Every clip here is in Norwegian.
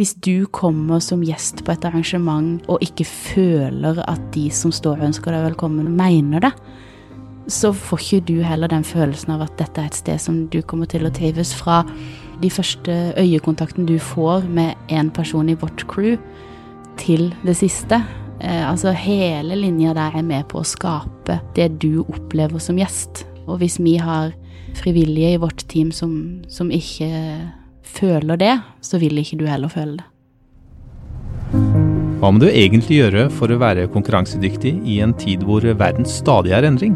Hvis du kommer som gjest på et arrangement og ikke føler at de som står og ønsker deg velkommen, mener det, så får ikke du heller den følelsen av at dette er et sted som du kommer til å trives fra de første øyekontakten du får med en person i vårt crew, til det siste. Eh, altså hele linja der er med på å skape det du opplever som gjest. Og hvis vi har frivillige i vårt team som, som ikke føler det, så vil ikke du heller føle det. Hva må du egentlig gjøre for å være konkurransedyktig i en tid hvor verden stadig er endring?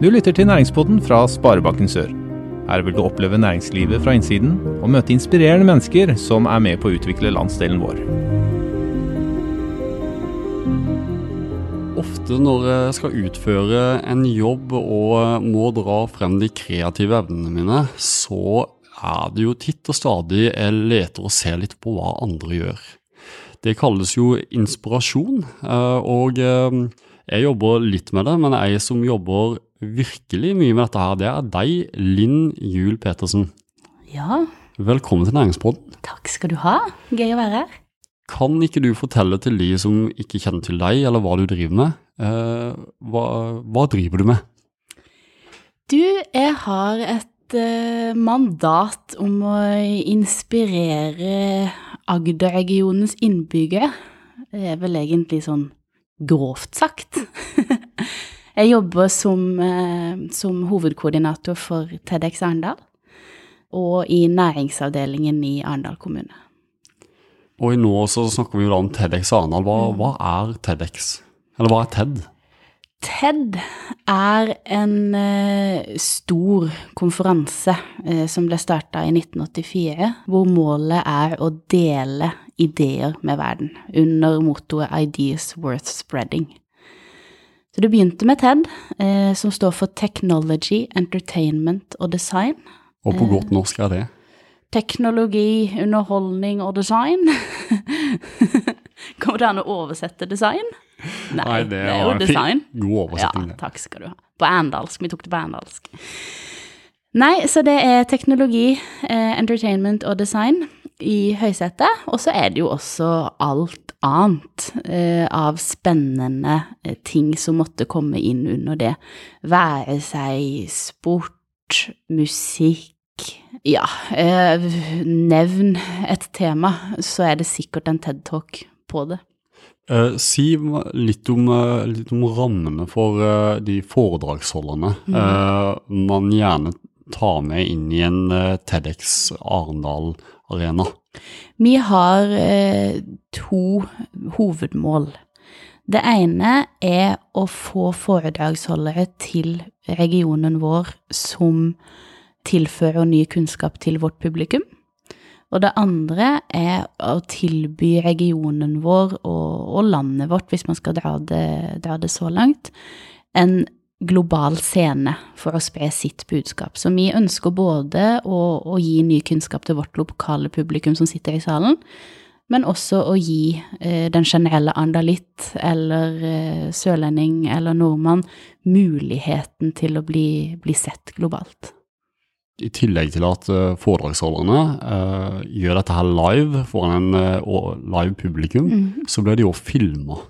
Du lytter til Næringspodden fra Sparebanken Sør. Her vil du oppleve næringslivet fra innsiden og møte inspirerende mennesker som er med på å utvikle landsdelen vår. Ofte når jeg skal utføre en jobb og må dra frem de kreative evnene mine, så er det jo titt og stadig jeg leter og ser litt på hva andre gjør. Det kalles jo inspirasjon, eh, og eh, jeg jobber litt med det, men jeg som jobber virkelig mye med dette her, det er deg, Linn Juel Petersen. Ja, Velkommen til Næringspodden. takk skal du ha. Gøy å være her. Kan ikke du fortelle til de som ikke kjenner til deg, eller hva du driver med? Eh, hva, hva driver du med? Du, jeg har et mandat om å inspirere Agder-regionens innbyggere. Det er vel egentlig sånn grovt sagt. jeg jobber som, eh, som hovedkoordinator for TEDX Arendal, og i næringsavdelingen i Arendal kommune. Og nå så snakker vi jo da om TEDx Arendal. Hva, hva er TEDx? Eller hva er TED? TED er en eh, stor konferanse eh, som ble starta i 1984, hvor målet er å dele ideer med verden, under mottoet 'Ideas Worth Spreading'. Så det begynte med TED, eh, som står for Technology, Entertainment og Design. Og på godt norsk er det? Teknologi, underholdning og design. Kommer det an å oversette design? Nei, det, er jo design. God oversetting. Ja, takk skal du ha. På andalsk. Vi tok det på andalsk. Nei, så det er teknologi, eh, entertainment og design i høysetet. Og så er det jo også alt annet eh, av spennende eh, ting som måtte komme inn under det. Være seg sport, musikk Ja, eh, nevn et tema, så er det sikkert en TED-talk på det. Eh, si litt om, uh, litt om rammene for uh, de foredragsholderne eh, man gjerne tar med inn i en TEDx Arendal-arena. Vi har to hovedmål. Det ene er å få foredragsholdere til regionen vår som tilfører ny kunnskap til vårt publikum. Og det andre er å tilby regionen vår og, og landet vårt, hvis man skal dra det, dra det så langt, en global scene for å spre sitt budskap. Så vi ønsker både å, å gi ny kunnskap til vårt lokale publikum som sitter i salen, men også å gi eh, den generelle andalitt eller eh, sørlending eller nordmann muligheten til å bli, bli sett globalt. I tillegg til at eh, foredragsholderne eh, gjør dette her live foran en eh, live publikum, så blir de jo filma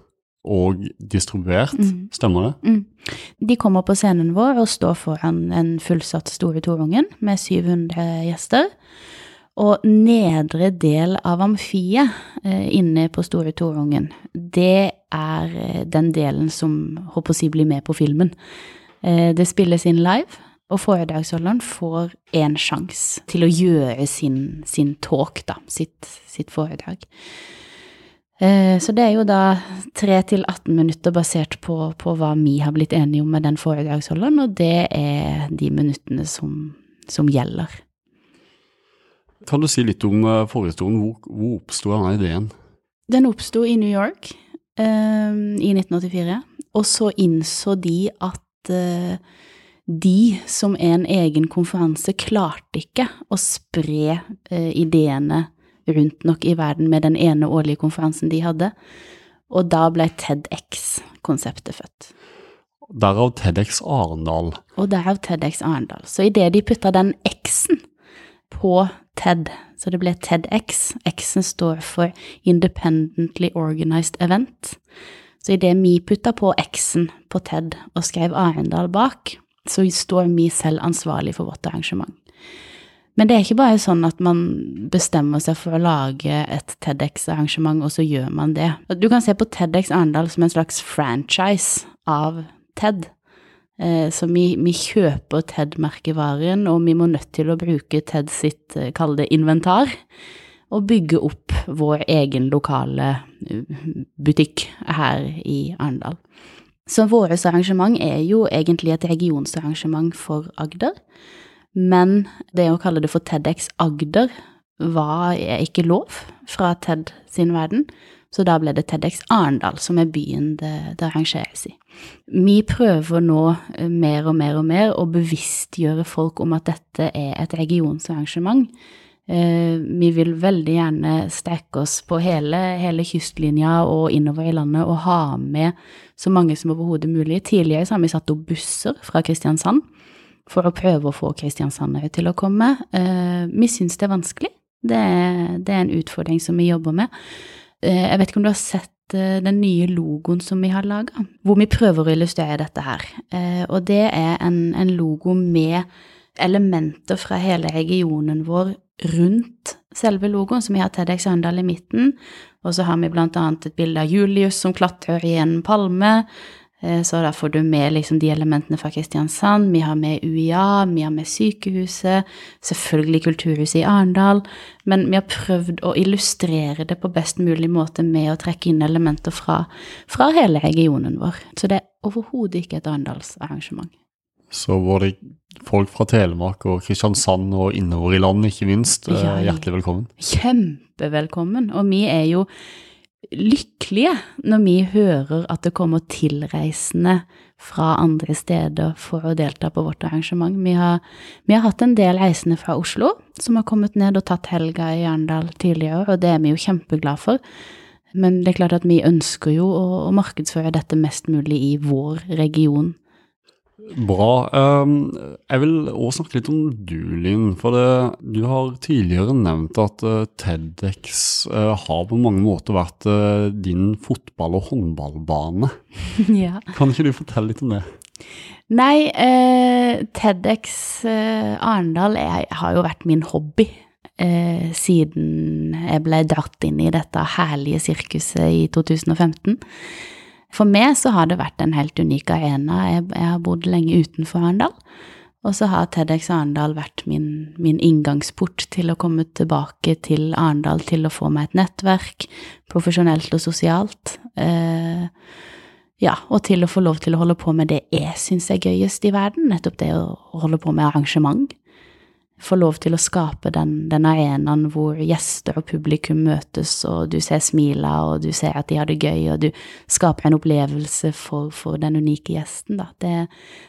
og distribuert. Mm. Stemmer det? Mm. De kommer på scenen vår og står foran en fullsatt Store Torungen med 700 gjester. Og nedre del av amfiet inne på Store Torungen, det er den delen som håper å si blir med på filmen. Det spilles inn live, og foredragsholderen får én sjanse til å gjøre sin, sin talk, da, sitt, sitt foredrag. Eh, Så det er jo da 3 til 18 minutter basert på, på hva vi har blitt enige om med den foredragsholderen, og det er de minuttene som, som gjelder. Kan du si litt om eh, forhistorien? Hvor, hvor oppsto denne ideen? Den oppsto i New York eh, i 1984, og så innså de at eh, de som en egen konferanse klarte ikke å spre eh, ideene rundt nok i verden med den ene årlige konferansen de hadde, og da ble TEDX-konseptet født. Derav TEDx Arendal. Og derav TEDX Arendal. Så idet de putta den X-en på TED, så det ble TEDX. X-en står for Independently Organized Event. Så idet vi putta på X-en på TED og skrev Arendal bak, så står vi selv ansvarlig for vårt arrangement. Men det er ikke bare sånn at man bestemmer seg for å lage et TEDX-arrangement, og så gjør man det. Du kan se på TEDX Arendal som en slags franchise av TED. Eh, så vi, vi kjøper TED-merkevaren, og vi må nødt til å bruke TED sitt, eh, kall det, inventar, og bygge opp vår egen lokale eh, butikk her i Arendal. Så vårt arrangement er jo egentlig et regionsarrangement for Agder. Men det å kalle det for TEDX Agder var ikke lov fra TED sin verden, så da ble det TEDX Arendal, som er byen det, det arrangeres i. Vi prøver nå eh, mer og mer og mer å bevisstgjøre folk om at dette er et regionsarrangement. Eh, vi vil veldig gjerne strekke oss på hele, hele, kystlinja og innover i landet og ha med så mange som overhodet mulig. Tidligere så har vi satt opp busser fra Kristiansand for å prøve å få kristiansandere til å komme. Eh, vi syns det er vanskelig. Det er, det er, en utfordring som vi jobber med. Eh, jeg vet ikke om du har sett den nye logoen som vi har laga, hvor vi prøver å illustrere dette her. Og det er en, en logo med elementer fra hele regionen vår rundt selve logoen, som vi har TEDX Arendal i midten, og så har vi blant annet et bilde av Julius som klatrer i en palme, Eh, så da får du med liksom de elementene fra Kristiansand. Vi har med UiA, vi har med sykehuset, selvfølgelig Kulturhuset i Arendal. Men vi har prøvd å illustrere det på best mulig måte med å trekke inn elementer fra, fra hele regionen vår. Så det er overhodet ikke et arendalsarrangement. Så var det folk fra Telemark og Kristiansand og innover i landet, ikke minst, eh, ja, hjertelig velkommen. Kjempevelkommen. Og vi er jo lykkelige når vi hører at det kommer tilreisende fra andre steder for å delta på vårt arrangement. Vi har, vi har hatt en del reisende fra Oslo som har kommet ned og tatt helga i Arendal tidligere, og det er vi jo kjempeglade for. Men det er klart at vi ønsker jo å, å markedsføre dette mest mulig i vår region Bra. Um, jeg vil også snakke litt om du, Linn. For det, du har tidligere nevnt at uh, TEDX uh, har på mange måter vært uh, din fotball- og håndballbane. ja. Kan ikke du fortelle litt om det? Nei, eh, TEDX eh, Arendal har jo vært min hobby. Eh, siden jeg ble dratt inn i dette herlige sirkuset i 2015. For meg så har det vært en helt unik arena. Jeg, jeg har bodd lenge utenfor Arendal. Og så har TEDX Arendal vært min, min, inngangsport til å komme tilbake til Arendal, til å få meg et nettverk, profesjonelt og sosialt. Eh, ja, og til å få lov til å holde på med det jeg syns er gøyest i verden, nettopp det å holde på med arrangement få lov til å skape den, den, arenaen hvor gjester og publikum møtes, og du ser smila, og du ser at de har det gøy, og du skaper en opplevelse for, for den unike gjesten, da. Det,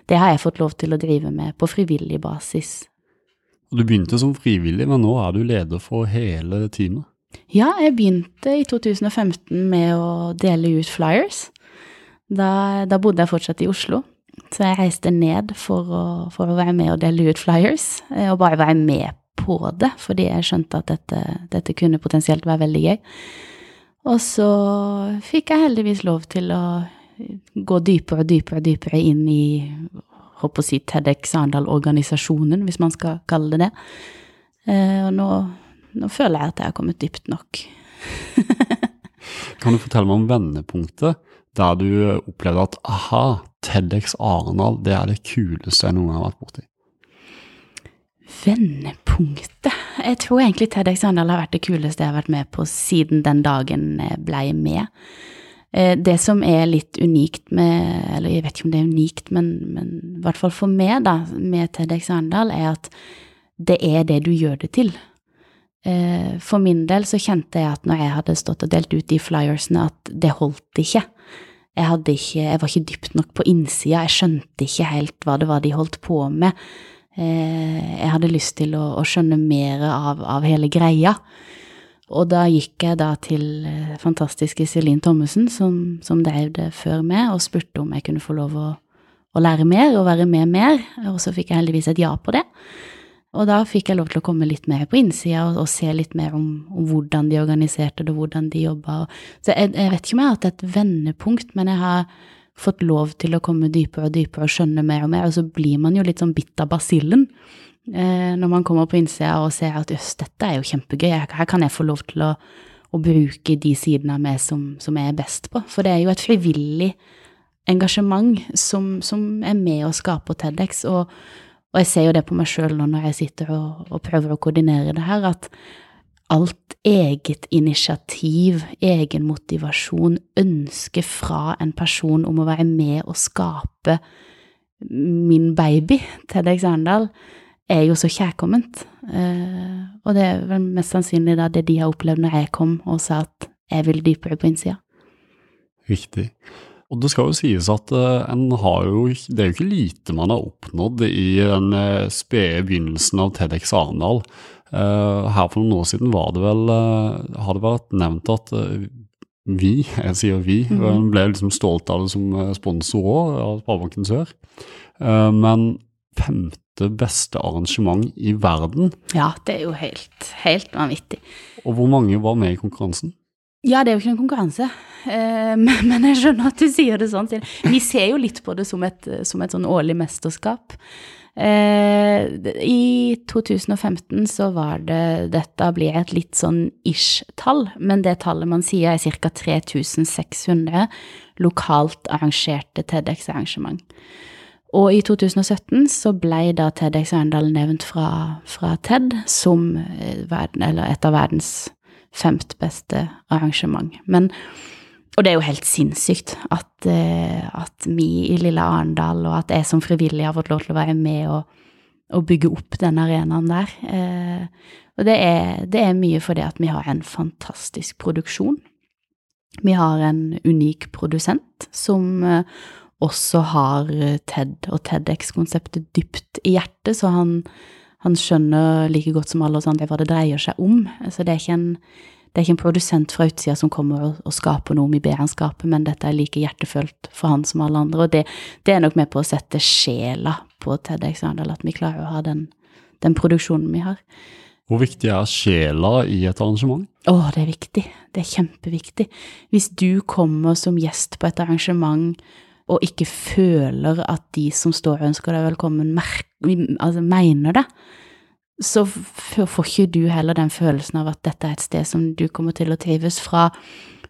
det, har jeg fått lov til å drive med på frivillig basis. Du begynte som frivillig, men nå er du leder for hele teamet? Ja, jeg begynte i 2015 med å dele ut flyers. Da, da bodde jeg fortsatt i Oslo. Så jeg reiste ned for å, for å, være med og dele ut flyers, eh, og bare være med på det, fordi jeg skjønte at dette, dette kunne potensielt være veldig gøy. Og så fikk jeg heldigvis lov til å gå dypere og dypere og dypere inn i håper å si TEDX Arendal-organisasjonen, hvis man skal kalle det det. Eh, og nå, nå føler jeg at jeg har kommet dypt nok. kan du fortelle meg om vendepunktet der du opplevde at aha, TEDX Arendal, det er det kuleste jeg noen gang har vært borti. Vendepunktet Jeg tror egentlig TEDX Arendal har vært det kuleste jeg har vært med på siden den dagen jeg blei med. Eh, det som er litt unikt med Eller jeg vet ikke om det er unikt, men, men i hvert fall for meg, da, med TEDX Arendal, er at det er det du gjør det til. Eh, for min del så kjente jeg at når jeg hadde stått og delt ut de flyersene, at det holdt ikke. Jeg, ikke, jeg var ikke dypt nok på innsida, jeg skjønte ikke helt hva det var de holdt på med. Eh, jeg hadde lyst til å, å skjønne mer av, av, hele greia. Og da gikk jeg da til eh, fantastiske Celine Thommessen, som, som drev det før meg, og spurte om jeg kunne få lov å, å lære mer og være med mer, og så fikk jeg heldigvis et ja på det. Og da fikk jeg lov til å komme litt mer på innsida og, og, se litt mer om, om, hvordan de organiserte det, og hvordan de jobba. Så jeg, jeg, vet ikke om jeg har hatt et vendepunkt, men jeg har fått lov til å komme dypere og dypere og skjønne mer og mer, og så blir man jo litt sånn bitt av basillen eh, når man kommer på innsida og ser at jøss, dette er jo kjempegøy, her kan jeg få lov til å, å bruke de sidene av meg som, som, jeg er best på. For det er jo et frivillig engasjement som, som er med å skape TEDx, og, og jeg ser jo det på meg sjøl nå når jeg sitter og, og, prøver å koordinere det her, at alt eget initiativ, egen motivasjon, ønske fra en person om å være med og skape min baby, TEDx Arendal, er jo så kjærkomment. Uh, og det er vel mest sannsynlig da det de har opplevd når jeg kom og sa at jeg vil dypere på innsida. Riktig. Og det skal jo sies at uh, en har jo Det er jo ikke lite man har oppnådd i den uh, spede begynnelsen av TEDx Arendal. Uh, her for noen år siden var det vel, har det vært nevnt at vi, jeg sier vi, mm ble liksom stolt av det som sponsor òg, av Sparebanken Sør. men femte beste arrangement i verden. Ja, det er jo helt, helt vanvittig. Og hvor mange var med i konkurransen? Ja, det er jo ikke noen konkurranse, eh, men jeg skjønner at du sier det sånn. Vi ser jo litt på det som et, som et sånn årlig mesterskap. Eh, I 2015 så var det Dette blir et litt sånn ish-tall, men det tallet man sier er ca. 3600 lokalt arrangerte TEDX-arrangement. Og i 2017 så ble da TEDX Arendal nevnt fra, fra TED som eh, et av verdens femt beste arrangement. Men, og det er jo helt sinnssykt at, eh, at vi i lille Arendal, og at jeg som frivillig har fått lov til å være med og, og bygge opp den arenaen der. Eh, og det er, det er mye fordi at vi har en fantastisk produksjon. Vi har en unik produsent som eh, også har TED og TEDX-konseptet dypt i hjertet, så han han skjønner like godt som alle oss andre hva det dreier seg om. Så det er ikke en, er ikke en produsent fra utsida som kommer og, og skaper noe vi ber han skape, men dette er like hjertefølt for han som alle andre. Og det, det er nok med på å sette sjela på TEDx Arendal, at vi klarer å ha den, den produksjonen vi har. Hvor viktig er sjela i et arrangement? Å, det er viktig. Det er kjempeviktig. Hvis du kommer som gjest på et arrangement og ikke føler at de som står og ønsker deg velkommen, altså mener det, så får ikke du heller den følelsen av at dette er et sted som du kommer til å trives fra.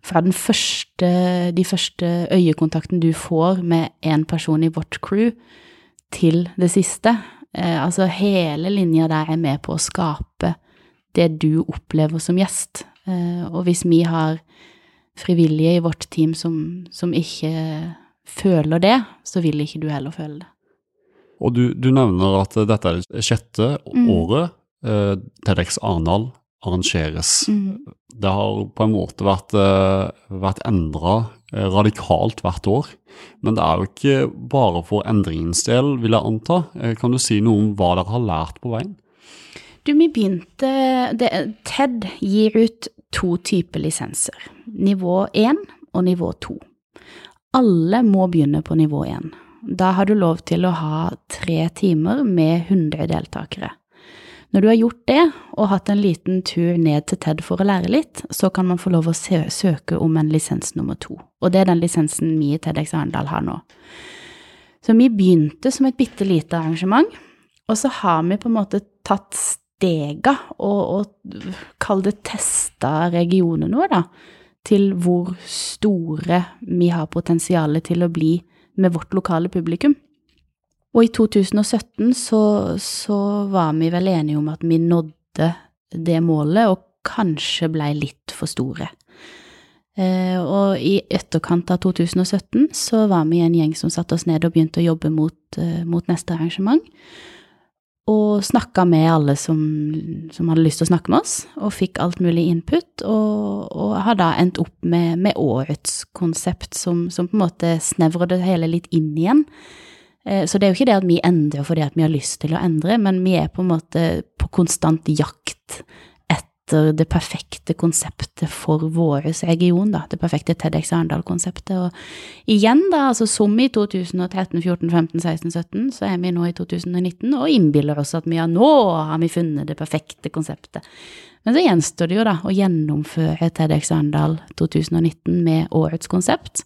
Fra første, de første øyekontakten du får med en person i vårt crew, til det siste. Eh, altså hele linja der er med på å skape det du opplever som gjest. Eh, og hvis vi har frivillige i vårt team som, som ikke føler det, så vil ikke du heller føle det. Og du, du nevner at dette er det sjette mm. året eh, TEDx Arendal arrangeres. Mm. Det har på en måte vært, eh, vært endra eh, radikalt hvert år. Men det er jo ikke bare for endringens del, vil jeg anta. Eh, kan du si noe om hva dere har lært på veien? Du, vi begynte det, TED gir ut to typer lisenser. Nivå 1 og nivå 2. Alle må begynne på nivå 1. Da har du lov til å ha tre timer med 100 deltakere. Når du har gjort det, og hatt en liten tur ned til TED for å lære litt, så kan man få lov å søke om en lisens nummer to. Og det er den lisensen vi i TEDx Arendal har nå. Så vi begynte som et bitte lite arrangement, og så har vi på en måte tatt stega og, og kall det testa regionen vår, da til hvor store vi har potensial til å bli med vårt lokale publikum. Og i 2017 så, så var vi vel enige om at vi nådde det målet, og kanskje blei litt for store. Eh, og i etterkant av 2017 så var vi en gjeng som satte oss ned og begynte å jobbe mot, eh, mot neste arrangement og snakka med alle som, som, hadde lyst til å snakke med oss, og fikk alt mulig input, og, og har da endt opp med, med årets konsept, som, som, på en måte snevrer det hele litt inn igjen. Eh, så det er jo ikke det at vi endrer fordi at vi har lyst til å endre, men vi er på en måte på konstant jakt etter det perfekte konseptet for vår region, da, det perfekte TEDx Arendal-konseptet. Og igjen, da, altså som i 2013, 14, 15, 16, 17, så er vi nå i 2019 og innbiller oss at vi har nå har vi funnet det perfekte konseptet. Men så gjenstår det jo da å gjennomføre TEDx Arendal 2019 med årets konsept,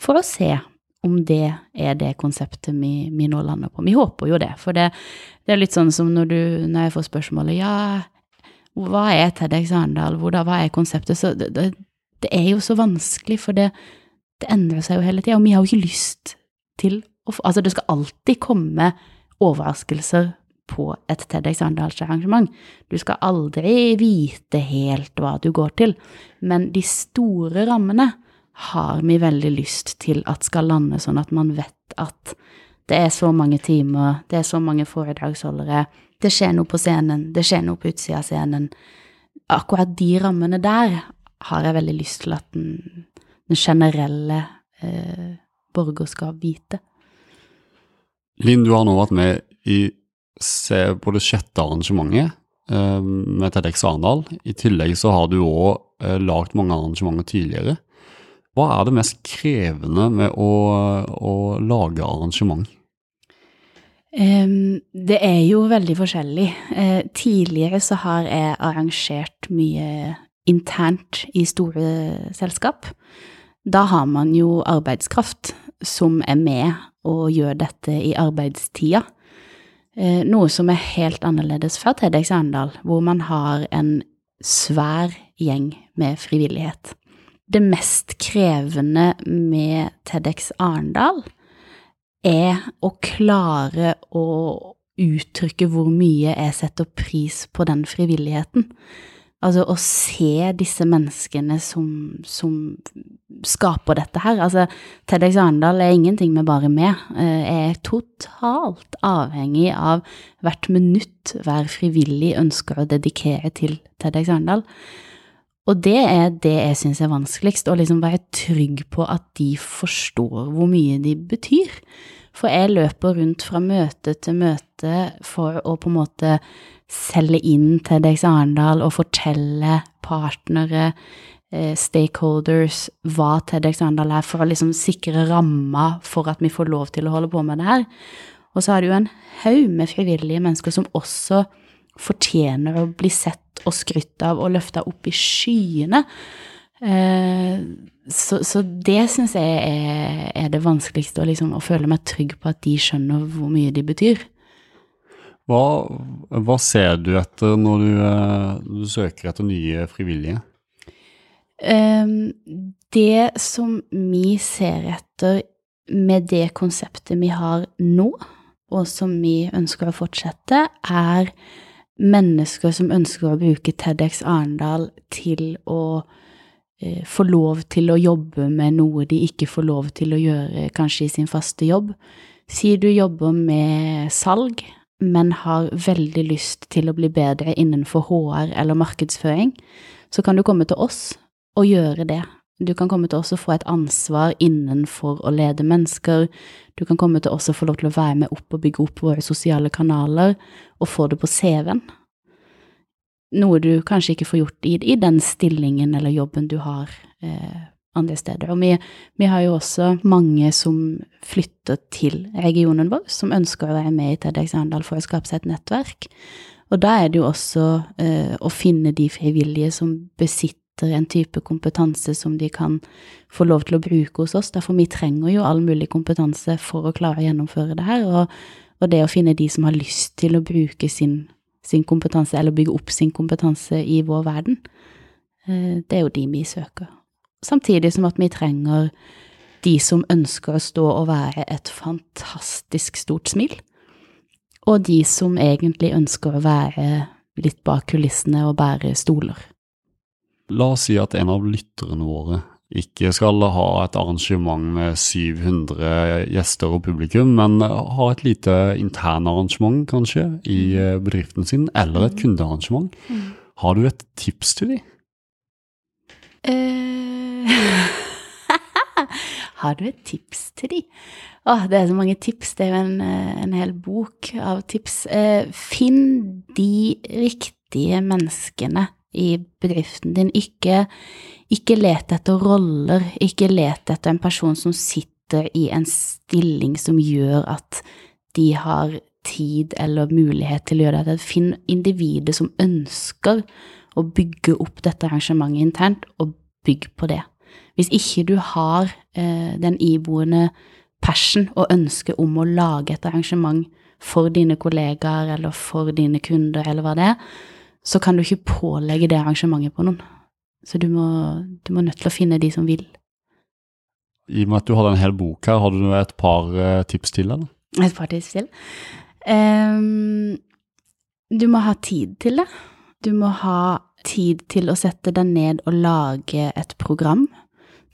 for å se om det er det konseptet vi, vi nå lander på. Vi håper jo det, for det, det er litt sånn som når, du, når jeg får spørsmålet ja, hva er TEDx Arendal, hva er konseptet? Så det, det, det, er jo så vanskelig, for det, det endrer seg jo hele tida, og vi har jo ikke lyst til å få Altså, det skal alltid komme overraskelser på et TEDx Arendals-arrangement. Du skal aldri vite helt hva du går til, men de store rammene har vi veldig lyst til at skal lande sånn at man vet at det er så mange timer, det er så mange foredragsholdere, det skjer noe på scenen, det skjer noe på utsida av scenen. Akkurat de rammene der har jeg veldig lyst til at den, den generelle eh, borger skal vite. Linn, du har nå vært med i på det sjette arrangementet eh, med TEDx Arendal. I tillegg så har du òg eh, lagd mange arrangementer tidligere. Hva er det mest krevende med å, å lage arrangement? Det er jo veldig forskjellig. Uh, tidligere så har jeg arrangert mye internt i store selskap. Da har man jo arbeidskraft som er med og gjør dette i arbeidstida. Uh, noe som er helt annerledes fra TEDx Arendal, hvor man har en svær gjeng med frivillighet det mest krevende med TEDx Arendal er å klare å uttrykke hvor mye jeg setter pris på den frivilligheten. Altså å se disse menneskene som, som skaper dette her. Altså, TEDx Arendal er ingenting med bare. Eh, jeg er totalt avhengig av hvert minutt hver frivillig ønsker å dedikere til TEDx Arendal. Og det er det jeg syns er vanskeligst, å liksom være trygg på at de forstår hvor mye de betyr. For jeg løper rundt fra møte til møte for å på en måte selge inn TEDx Arendal og fortelle partnere, eh, stakeholders, hva TEDx Arendal er, for å liksom sikre ramma for at vi får lov til å holde på med det her. Og så er det jo en haug med frivillige mennesker som også fortjener å bli sett og skrytt av og løfta opp i skyene. Eh, så, så, det syns jeg er, er, det vanskeligste, å, liksom, å føle meg trygg på at de skjønner hvor mye de betyr. Hva, hva ser du etter når du, eh, du søker etter nye frivillige? Um, det som vi ser etter med det konseptet vi har nå, og som vi ønsker å fortsette, er mennesker som ønsker å bruke TEDx Arendal til å eh, få lov til å jobbe med noe de ikke får lov til å gjøre kanskje i sin faste jobb. Si du jobber med salg, men har veldig lyst til å bli bedre innenfor HR eller markedsføring, så kan du komme til oss og gjøre det. Du kan komme til også å få et ansvar innenfor å lede mennesker. Du kan komme til også å få lov til å være med opp og bygge opp våre sosiale kanaler, og få det på CV-en. Noe du kanskje ikke får gjort i, i den stillingen eller jobben du har eh, andre steder. Og vi, vi, har jo også mange som flytter til regionen vår, som ønsker å være med i TEDx Arendal for å skape seg et nettverk. Og da er det jo også eh, å finne de frivillige som besitter etter en type kompetanse som de kan få lov til å bruke hos oss. Derfor vi trenger jo all mulig kompetanse for å klare å gjennomføre det her. Og, og det å finne de som har lyst til å bruke sin, sin, kompetanse, eller bygge opp sin kompetanse i vår verden, eh, det er jo de vi søker. Samtidig som at vi trenger de som ønsker å stå og være et fantastisk stort smil, og de som egentlig ønsker å være litt bak kulissene og bære stoler. La oss si at en av lytterne våre ikke skal ha et arrangement med 700 gjester og publikum, men ha et lite internarrangement kanskje i eh, bedriften sin, eller et mm. kundearrangement. Mm. Har du et tips til dem? Uh, har du et tips til dem? Åh, det er så mange tips. Det er jo en, eh, en hel bok av tips. Uh, finn de riktige menneskene i bedriften din. Ikke, ikke let etter roller, ikke let etter en person som sitter i en stilling som gjør at de har tid eller mulighet til å gjøre dette. Finn individet som ønsker å bygge opp dette arrangementet internt, og bygg på det. Hvis ikke du har eh, den iboende passion og ønsket om å lage et arrangement for dine kollegaer eller for dine kunder eller hva det er, så kan du ikke pålegge det arrangementet på noen. Så du må, du må nødt til å finne de som vil. I og med at du har en hel bok her, har du et par uh, tips til, eller? Et par tips til? Um, du må ha tid til det. Du må ha tid til å sette deg ned og lage et program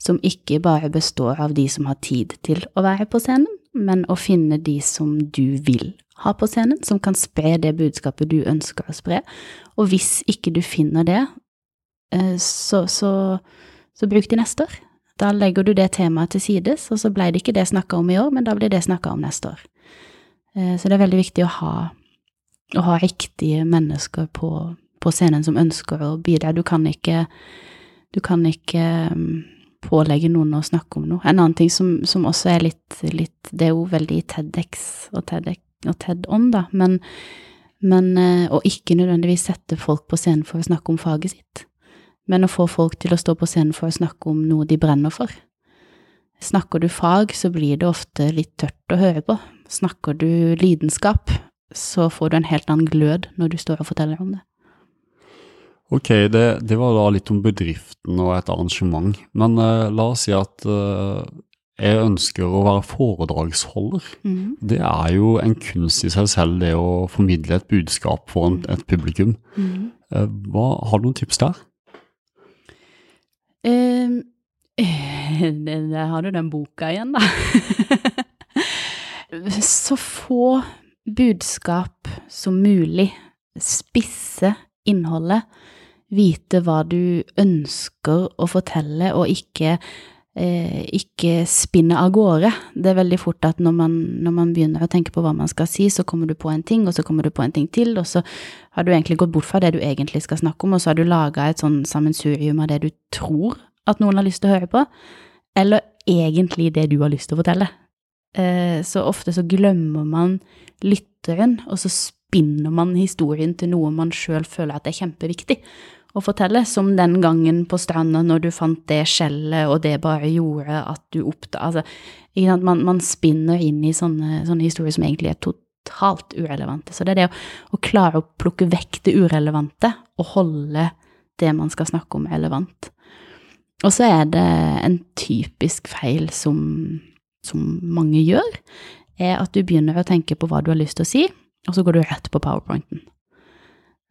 som ikke bare består av de som har tid til å være på scenen, men å finne de som du vil ha på scenen, som kan spre det budskapet du ønsker å spre. Og hvis ikke du finner det, eh, så, så, så bruk de neste år. Da legger du det temaet til sides, og så ble det ikke det snakka om i år, men da blir det snakka om neste år. Eh, så det er veldig viktig å ha, å ha riktige mennesker på, på, scenen som ønsker å bidra. Du kan ikke, du kan ikke mm, pålegge noen å snakke om noe. En annen ting som, som også er litt, litt, Det er jo veldig TEDX og TEDX og TED on, da, men, men Og ikke nødvendigvis sette folk på scenen for å snakke om faget sitt, men å få folk til å stå på scenen for å snakke om noe de brenner for. Snakker du fag, så blir det ofte litt tørt å høre på. Snakker du lidenskap, så får du en helt annen glød når du står og forteller om det. Ok, det, det var da litt om bedriften og et arrangement. Men uh, la oss si at uh, jeg ønsker å være foredragsholder. Mm. Det er jo en kunst i seg selv, det å formidle et budskap for en, et publikum. Mm. Hva, har du noen tips der? Um, der har du den boka igjen, da. Så få budskap som mulig. Spisse innholdet. Vite hva du ønsker å fortelle, og ikke eh, ikke spinne av gårde. Det er veldig fort at når man, når man, begynner å tenke på hva man skal si, så kommer du på en ting, og så kommer du på en ting til, og så har du egentlig gått bort fra det du egentlig skal snakke om, og så har du laga et sånn sammensurium av det du tror at noen har lyst til å høre på, eller egentlig det du har lyst til å fortelle. Eh, så ofte så glemmer man lytteren, og så spinner man historien til noe man sjøl føler at er kjempeviktig å fortelle, som den gangen på stranda når du fant det skjellet, og det bare gjorde at du oppdaga altså, man, man, spinner inn i sånne, sånne, historier som egentlig er totalt urelevante. Så det er det å, å, klare å plukke vekk det urelevante og holde det man skal snakke om, relevant. Og så er det en typisk feil som, som mange gjør, er at du begynner å tenke på hva du har lyst til å si, og så går du rett på powerpointen.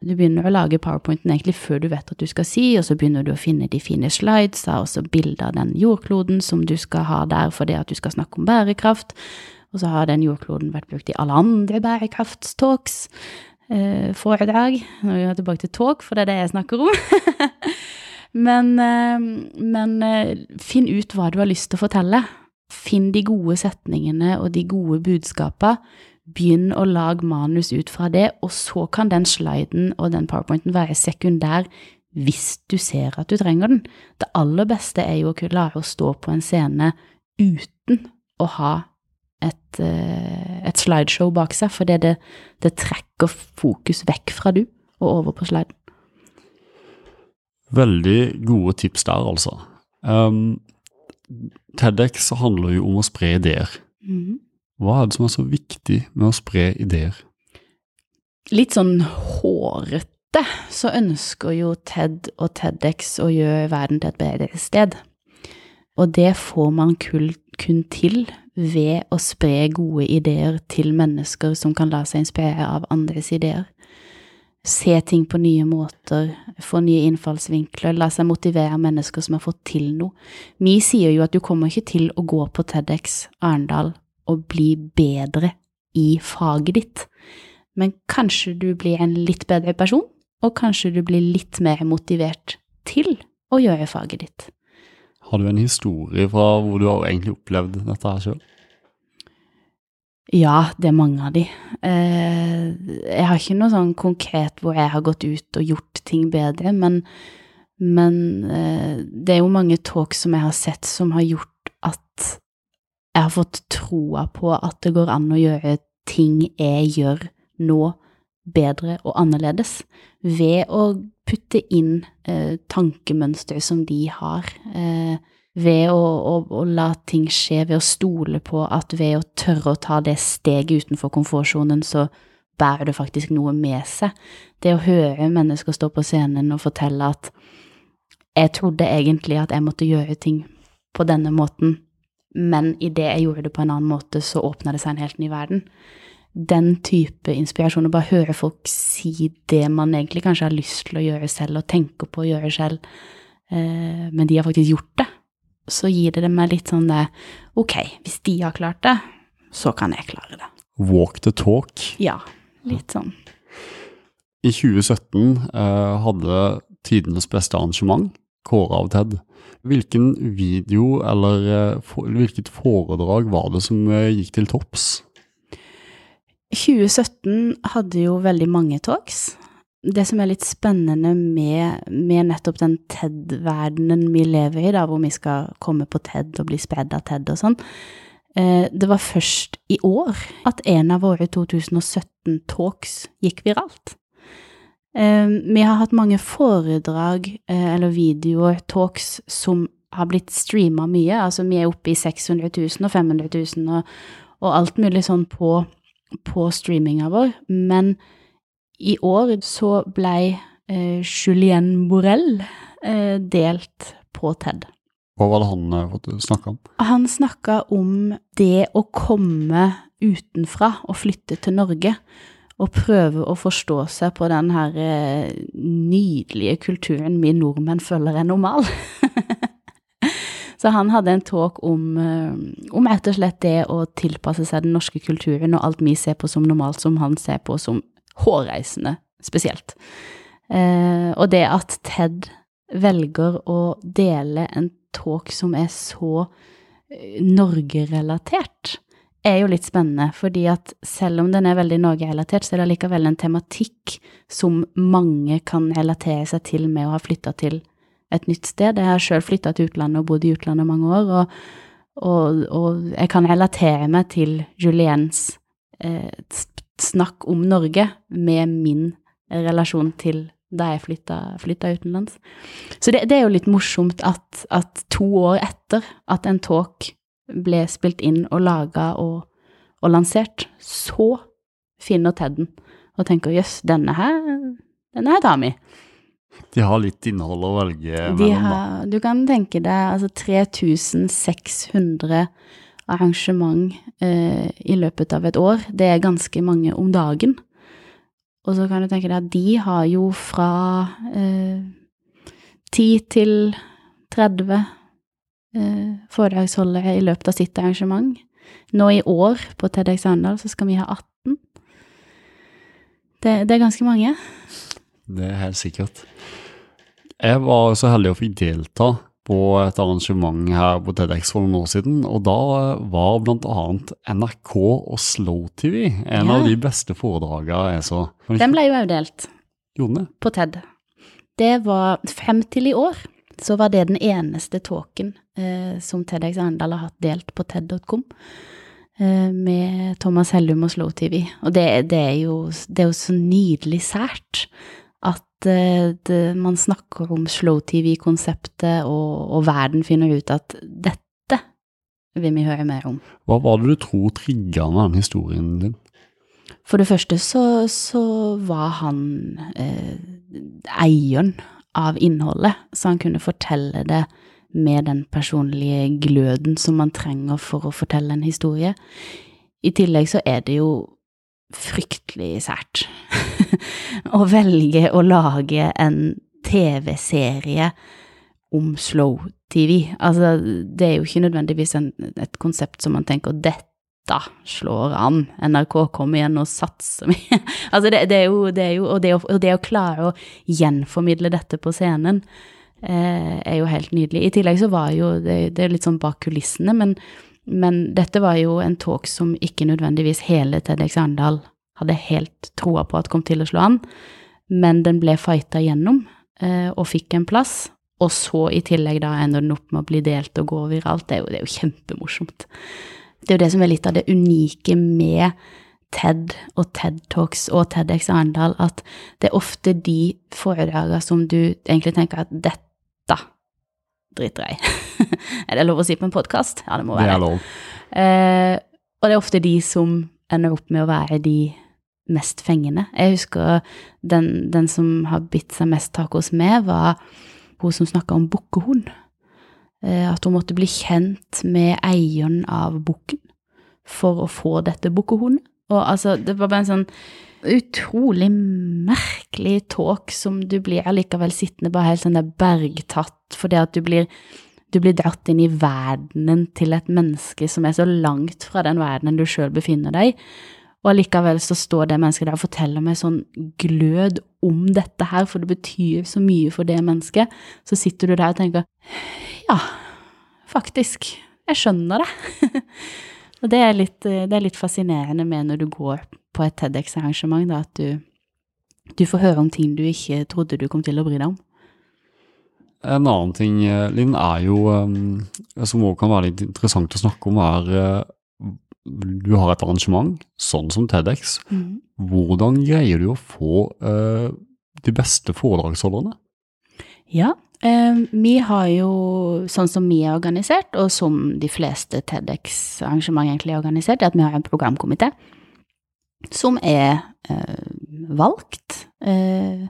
Du begynner å lage powerpointen egentlig før du vet at du skal si, og så begynner du å finne de fine slidesa og så bilder av den jordkloden som du skal ha der fordi at du skal snakke om bærekraft, og så har den jordkloden vært brukt i alle andre bærekraftstalks, eh, foredrag. Nå er vi tilbake til talk, for det er det jeg snakker om. men, eh, men eh, finn ut hva du har lyst til å fortelle. Finn de gode setningene og de gode budskapene Begynn å lage manus ut fra det, og så kan den sliden og den powerpointen være sekundær hvis du ser at du trenger den. Det aller beste er jo å kunne klare å stå på en scene uten å ha et, eh, et slideshow bak seg, for det, det, trekker fokus vekk fra du og over på sliden. Veldig gode tips der, altså. Um, TEDX handler jo om å spre ideer. Mm. Hva er det som er så viktig med å spre ideer? Litt sånn hårete så ønsker jo TED og TEDX å gjøre verden til et bedre sted. Og det får man kun til ved å spre gode ideer til mennesker som kan la seg inspirere av andres ideer. Se ting på nye måter, få nye innfallsvinkler, la seg motivere mennesker som har fått til noe. Mi sier jo at du kommer ikke til å gå på TEDX Arendal å bli bedre i faget ditt. Men kanskje du blir en litt bedre person, og kanskje du blir litt mer motivert til å gjøre faget ditt. Har du en historie fra hvor du har egentlig opplevd dette her sjøl? Ja, det er mange av de. Eh, jeg har ikke noe sånn konkret hvor jeg har gått ut og gjort ting bedre, men, men eh, det er jo mange talk som jeg har sett som har gjort at jeg har fått troa på at det går an å gjøre ting jeg gjør nå, bedre og annerledes, ved å putte inn eh, tankemønster som de har. Eh, ved å, å, å, la ting skje, ved å stole på at ved å tørre å ta det steget utenfor komfortsonen, så bærer det faktisk noe med seg. Det å høre mennesker stå på scenen og fortelle at jeg trodde egentlig at jeg måtte gjøre ting på denne måten, men idet jeg gjorde det på en annen måte, så åpna det seg en helt ny verden. Den type inspirasjon, å bare høre folk si det man egentlig kanskje har lyst til å gjøre selv, og tenke på å gjøre selv, eh, men de har faktisk gjort det, så gir det meg litt sånn det Ok, hvis de har klart det, så kan jeg klare det. Walk the talk. Ja, litt sånn. I 2017 eh, hadde tidenes beste arrangement, kåra av TED. Hvilken video eller eh, hvilket foredrag var det som eh, gikk til topps? 2017 hadde jo veldig mange talks. Det som er litt spennende med, med nettopp den TED-verdenen vi lever i, da, hvor vi skal komme på TED og bli spredd av TED og sånn, eh, det var først i år at en av våre 2017-talks gikk viralt. Eh, vi har hatt mange foredrag eh, eller videoer, talks, som har blitt streama mye. Altså, vi er oppe i 600 000 og 500 000 og, og alt mulig sånn på, på streaminga vår. Men i år så blei eh, Julien Borrell eh, delt på TED. Hva var det han eh, snakka om? Han snakka om det å komme utenfra og flytte til Norge. Og prøve å forstå seg på den her eh, nydelige kulturen vi nordmenn føler er normal. Så han hadde en talk om, eh, om rett og slett det å tilpasse seg den norske kulturen, og alt vi ser på som normalt, som han ser på som hårreisende spesielt. Eh, og det at Ted velger å dele en talk som er så eh, Norge-relatert, er jo litt spennende, fordi at selv om den er veldig Norge-relatert, så er det likevel en tematikk som mange kan relatere seg til med å ha flytta til et nytt sted. Jeg har sjøl flytta til utlandet og bodd i utlandet mange år, og, og, og jeg kan relatere meg til Juliens eh, snakk om Norge med min relasjon til da jeg flytta, flytta utenlands. Så det, det, er jo litt morsomt at, at, to år etter at en talk ble spilt inn og laga og, og, lansert, så finner Ted den og tenker jøss, denne her, denne her tar vi. De har litt innhold å velge mellom, da. Du kan tenke deg altså 3600 arrangement eh, i løpet av et år. Det er ganske mange om dagen. Og så kan du tenke deg at de har jo fra eh, 10 til 30 eh, foredragsholdere i løpet av sitt arrangement. Nå i år på TEDX Arendal så skal vi ha 18. Det, det er ganske mange. Det er helt sikkert. Jeg var så heldig å få delta på et arrangement her på TEDX for noen år siden, og da var annet NRK og Slow TV en ja. av de beste foredragene jeg så. Den ble jo òg delt. På TED. Det var frem til i år, så var det den eneste talken eh, som TEDX Arendal har hatt delt på TED.com. Eh, med Thomas Hellum og Slow TV. Og det, det, er jo, det er jo så nydelig sært at eh, det, man snakker om slow-TV-konseptet, og, og, verden finner ut at dette vil vi høre mer om. Hva var det du tror trigga den historien din? For det første så, så var han eh, eieren av innholdet, så han kunne fortelle det med den personlige gløden som man trenger for å fortelle en historie. I tillegg så er det jo fryktelig sært å velge å lage en TV-serie om slow-TV. Altså, det er jo ikke nødvendigvis en, et konsept som man tenker dette slår an, NRK kommer igjen og mye. altså, det, det, er jo, det, er jo, og det, å, og det å klare å gjenformidle dette på scenen eh, er jo helt nydelig. I tillegg så var jo det, det er litt sånn bak kulissene, men Men dette var jo en talk som ikke nødvendigvis hele TEDx Arendal hadde helt troa på at kom til å slå an, men den ble fighta gjennom eh, og fikk en plass. Og så i tillegg da ender den opp med å bli delt og gå viralt. Det er jo, det er jo kjempemorsomt. Det er jo det som er litt av det unike med TED og TED Talks og TEDx Arendal, at det er ofte de foredragene som du egentlig tenker at dette driter jeg i. er det lov å si på en podkast? Ja, det må være Det er. Eh, og det er ofte de som ender opp med å være de mest fengende. Jeg husker den, den som har bitt seg mest tak hos meg, var hun som snakka om bukkehund. Eh, at hun måtte bli kjent med eieren av bukken for å få dette bukkehornet. Og altså, det var bare en sånn utrolig merkelig talk som du blir allikevel sittende bare helt sånn der bergtatt, fordi at du blir du blir dratt inn i verdenen til et menneske som er så langt fra den verdenen du sjøl befinner deg i. Og allikevel så står det mennesket der og forteller meg sånn glød om dette her, for det betyr så mye for det mennesket. Så sitter du der og tenker ja, faktisk, jeg skjønner det. og det er, litt, det er litt fascinerende med når du går på et TEDX-arrangement, at du, du får høre om ting du ikke trodde du kom til å bry deg om. En annen ting, eh, Linn, er jo, eh, som også kan være litt interessant å snakke om, er eh, du har et arrangement, sånn som TEDx. Hvordan greier du å få eh, de beste foredragsholderne? Ja, eh, vi har jo, sånn som vi er organisert, og som de fleste TEDx-arrangement egentlig er organisert, er at vi har en programkomité som er eh, valgt eh,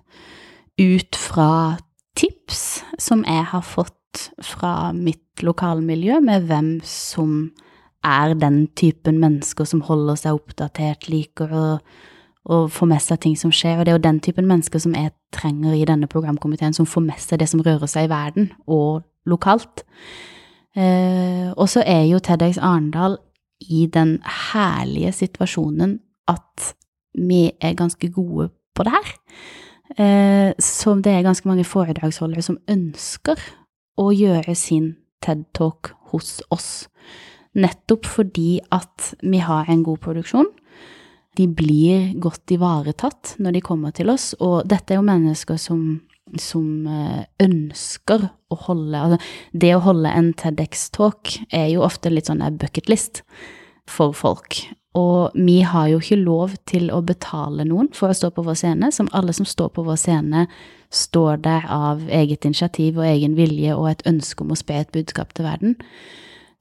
ut fra tips som jeg har fått fra mitt lokalmiljø, med hvem som er den typen mennesker som holder seg oppdatert, liker å, å få med seg ting som skjer. Og det er jo den typen mennesker som jeg trenger i denne programkomiteen, som får med seg det som rører seg i verden, og lokalt. Eh, og så er jo TEDx Arendal i den herlige situasjonen at vi er ganske gode på det her. Eh, så det er ganske mange foredragsholdere som ønsker å gjøre sin TED-talk hos oss. Nettopp fordi at vi har en god produksjon. De blir godt ivaretatt når de kommer til oss, og dette er jo mennesker som, som eh, ønsker å holde Altså, det å holde en TEDX-talk er jo ofte litt sånn der bucketlist for folk. Og vi har jo ikke lov til å betale noen for å stå på vår scene. Som alle som står på vår scene, står der av eget initiativ og egen vilje og et ønske om å spe et budskap til verden.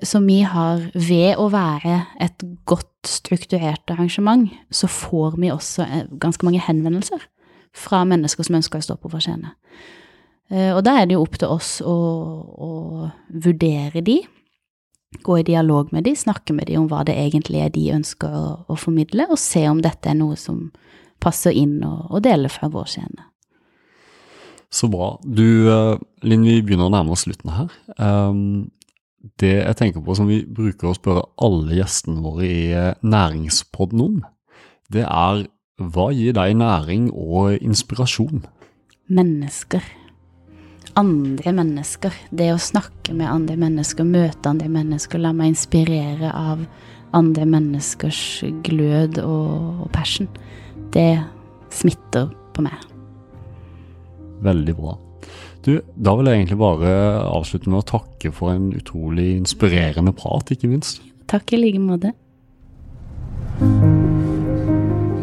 Så vi har, ved å være et godt strukturert arrangement, så får vi også eh, ganske mange henvendelser fra mennesker som ønsker å stå på vår scene. Eh, og da er det jo opp til oss å, å vurdere de, gå i dialog med de, snakke med de om hva det egentlig er de ønsker å, å formidle, og se om dette er noe som passer inn og, og deler fra vår scene. Så bra. Du, eh, Linn, vi begynner å nærme oss slutten her. Um, det jeg tenker på som vi bruker å spørre alle gjestene våre i eh, Næringspodden om, det er hva gir deg næring og inspirasjon? Mennesker. Andre mennesker. Det å snakke med andre mennesker, møte andre mennesker, la meg inspirere av andre menneskers glød og, og passion. Det smitter på meg. Veldig bra. Du, da vil jeg egentlig bare avslutte med å takke for en utrolig inspirerende prat, ikke minst. Takk i like måte.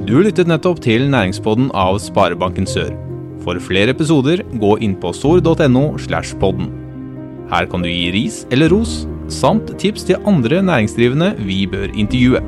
Du lyttet nettopp til Næringspodden av Sparebanken Sør. For flere episoder, gå inn på sor.no slash podden. Her kan du gi ris eller ros, samt tips til andre næringsdrivende vi bør intervjue.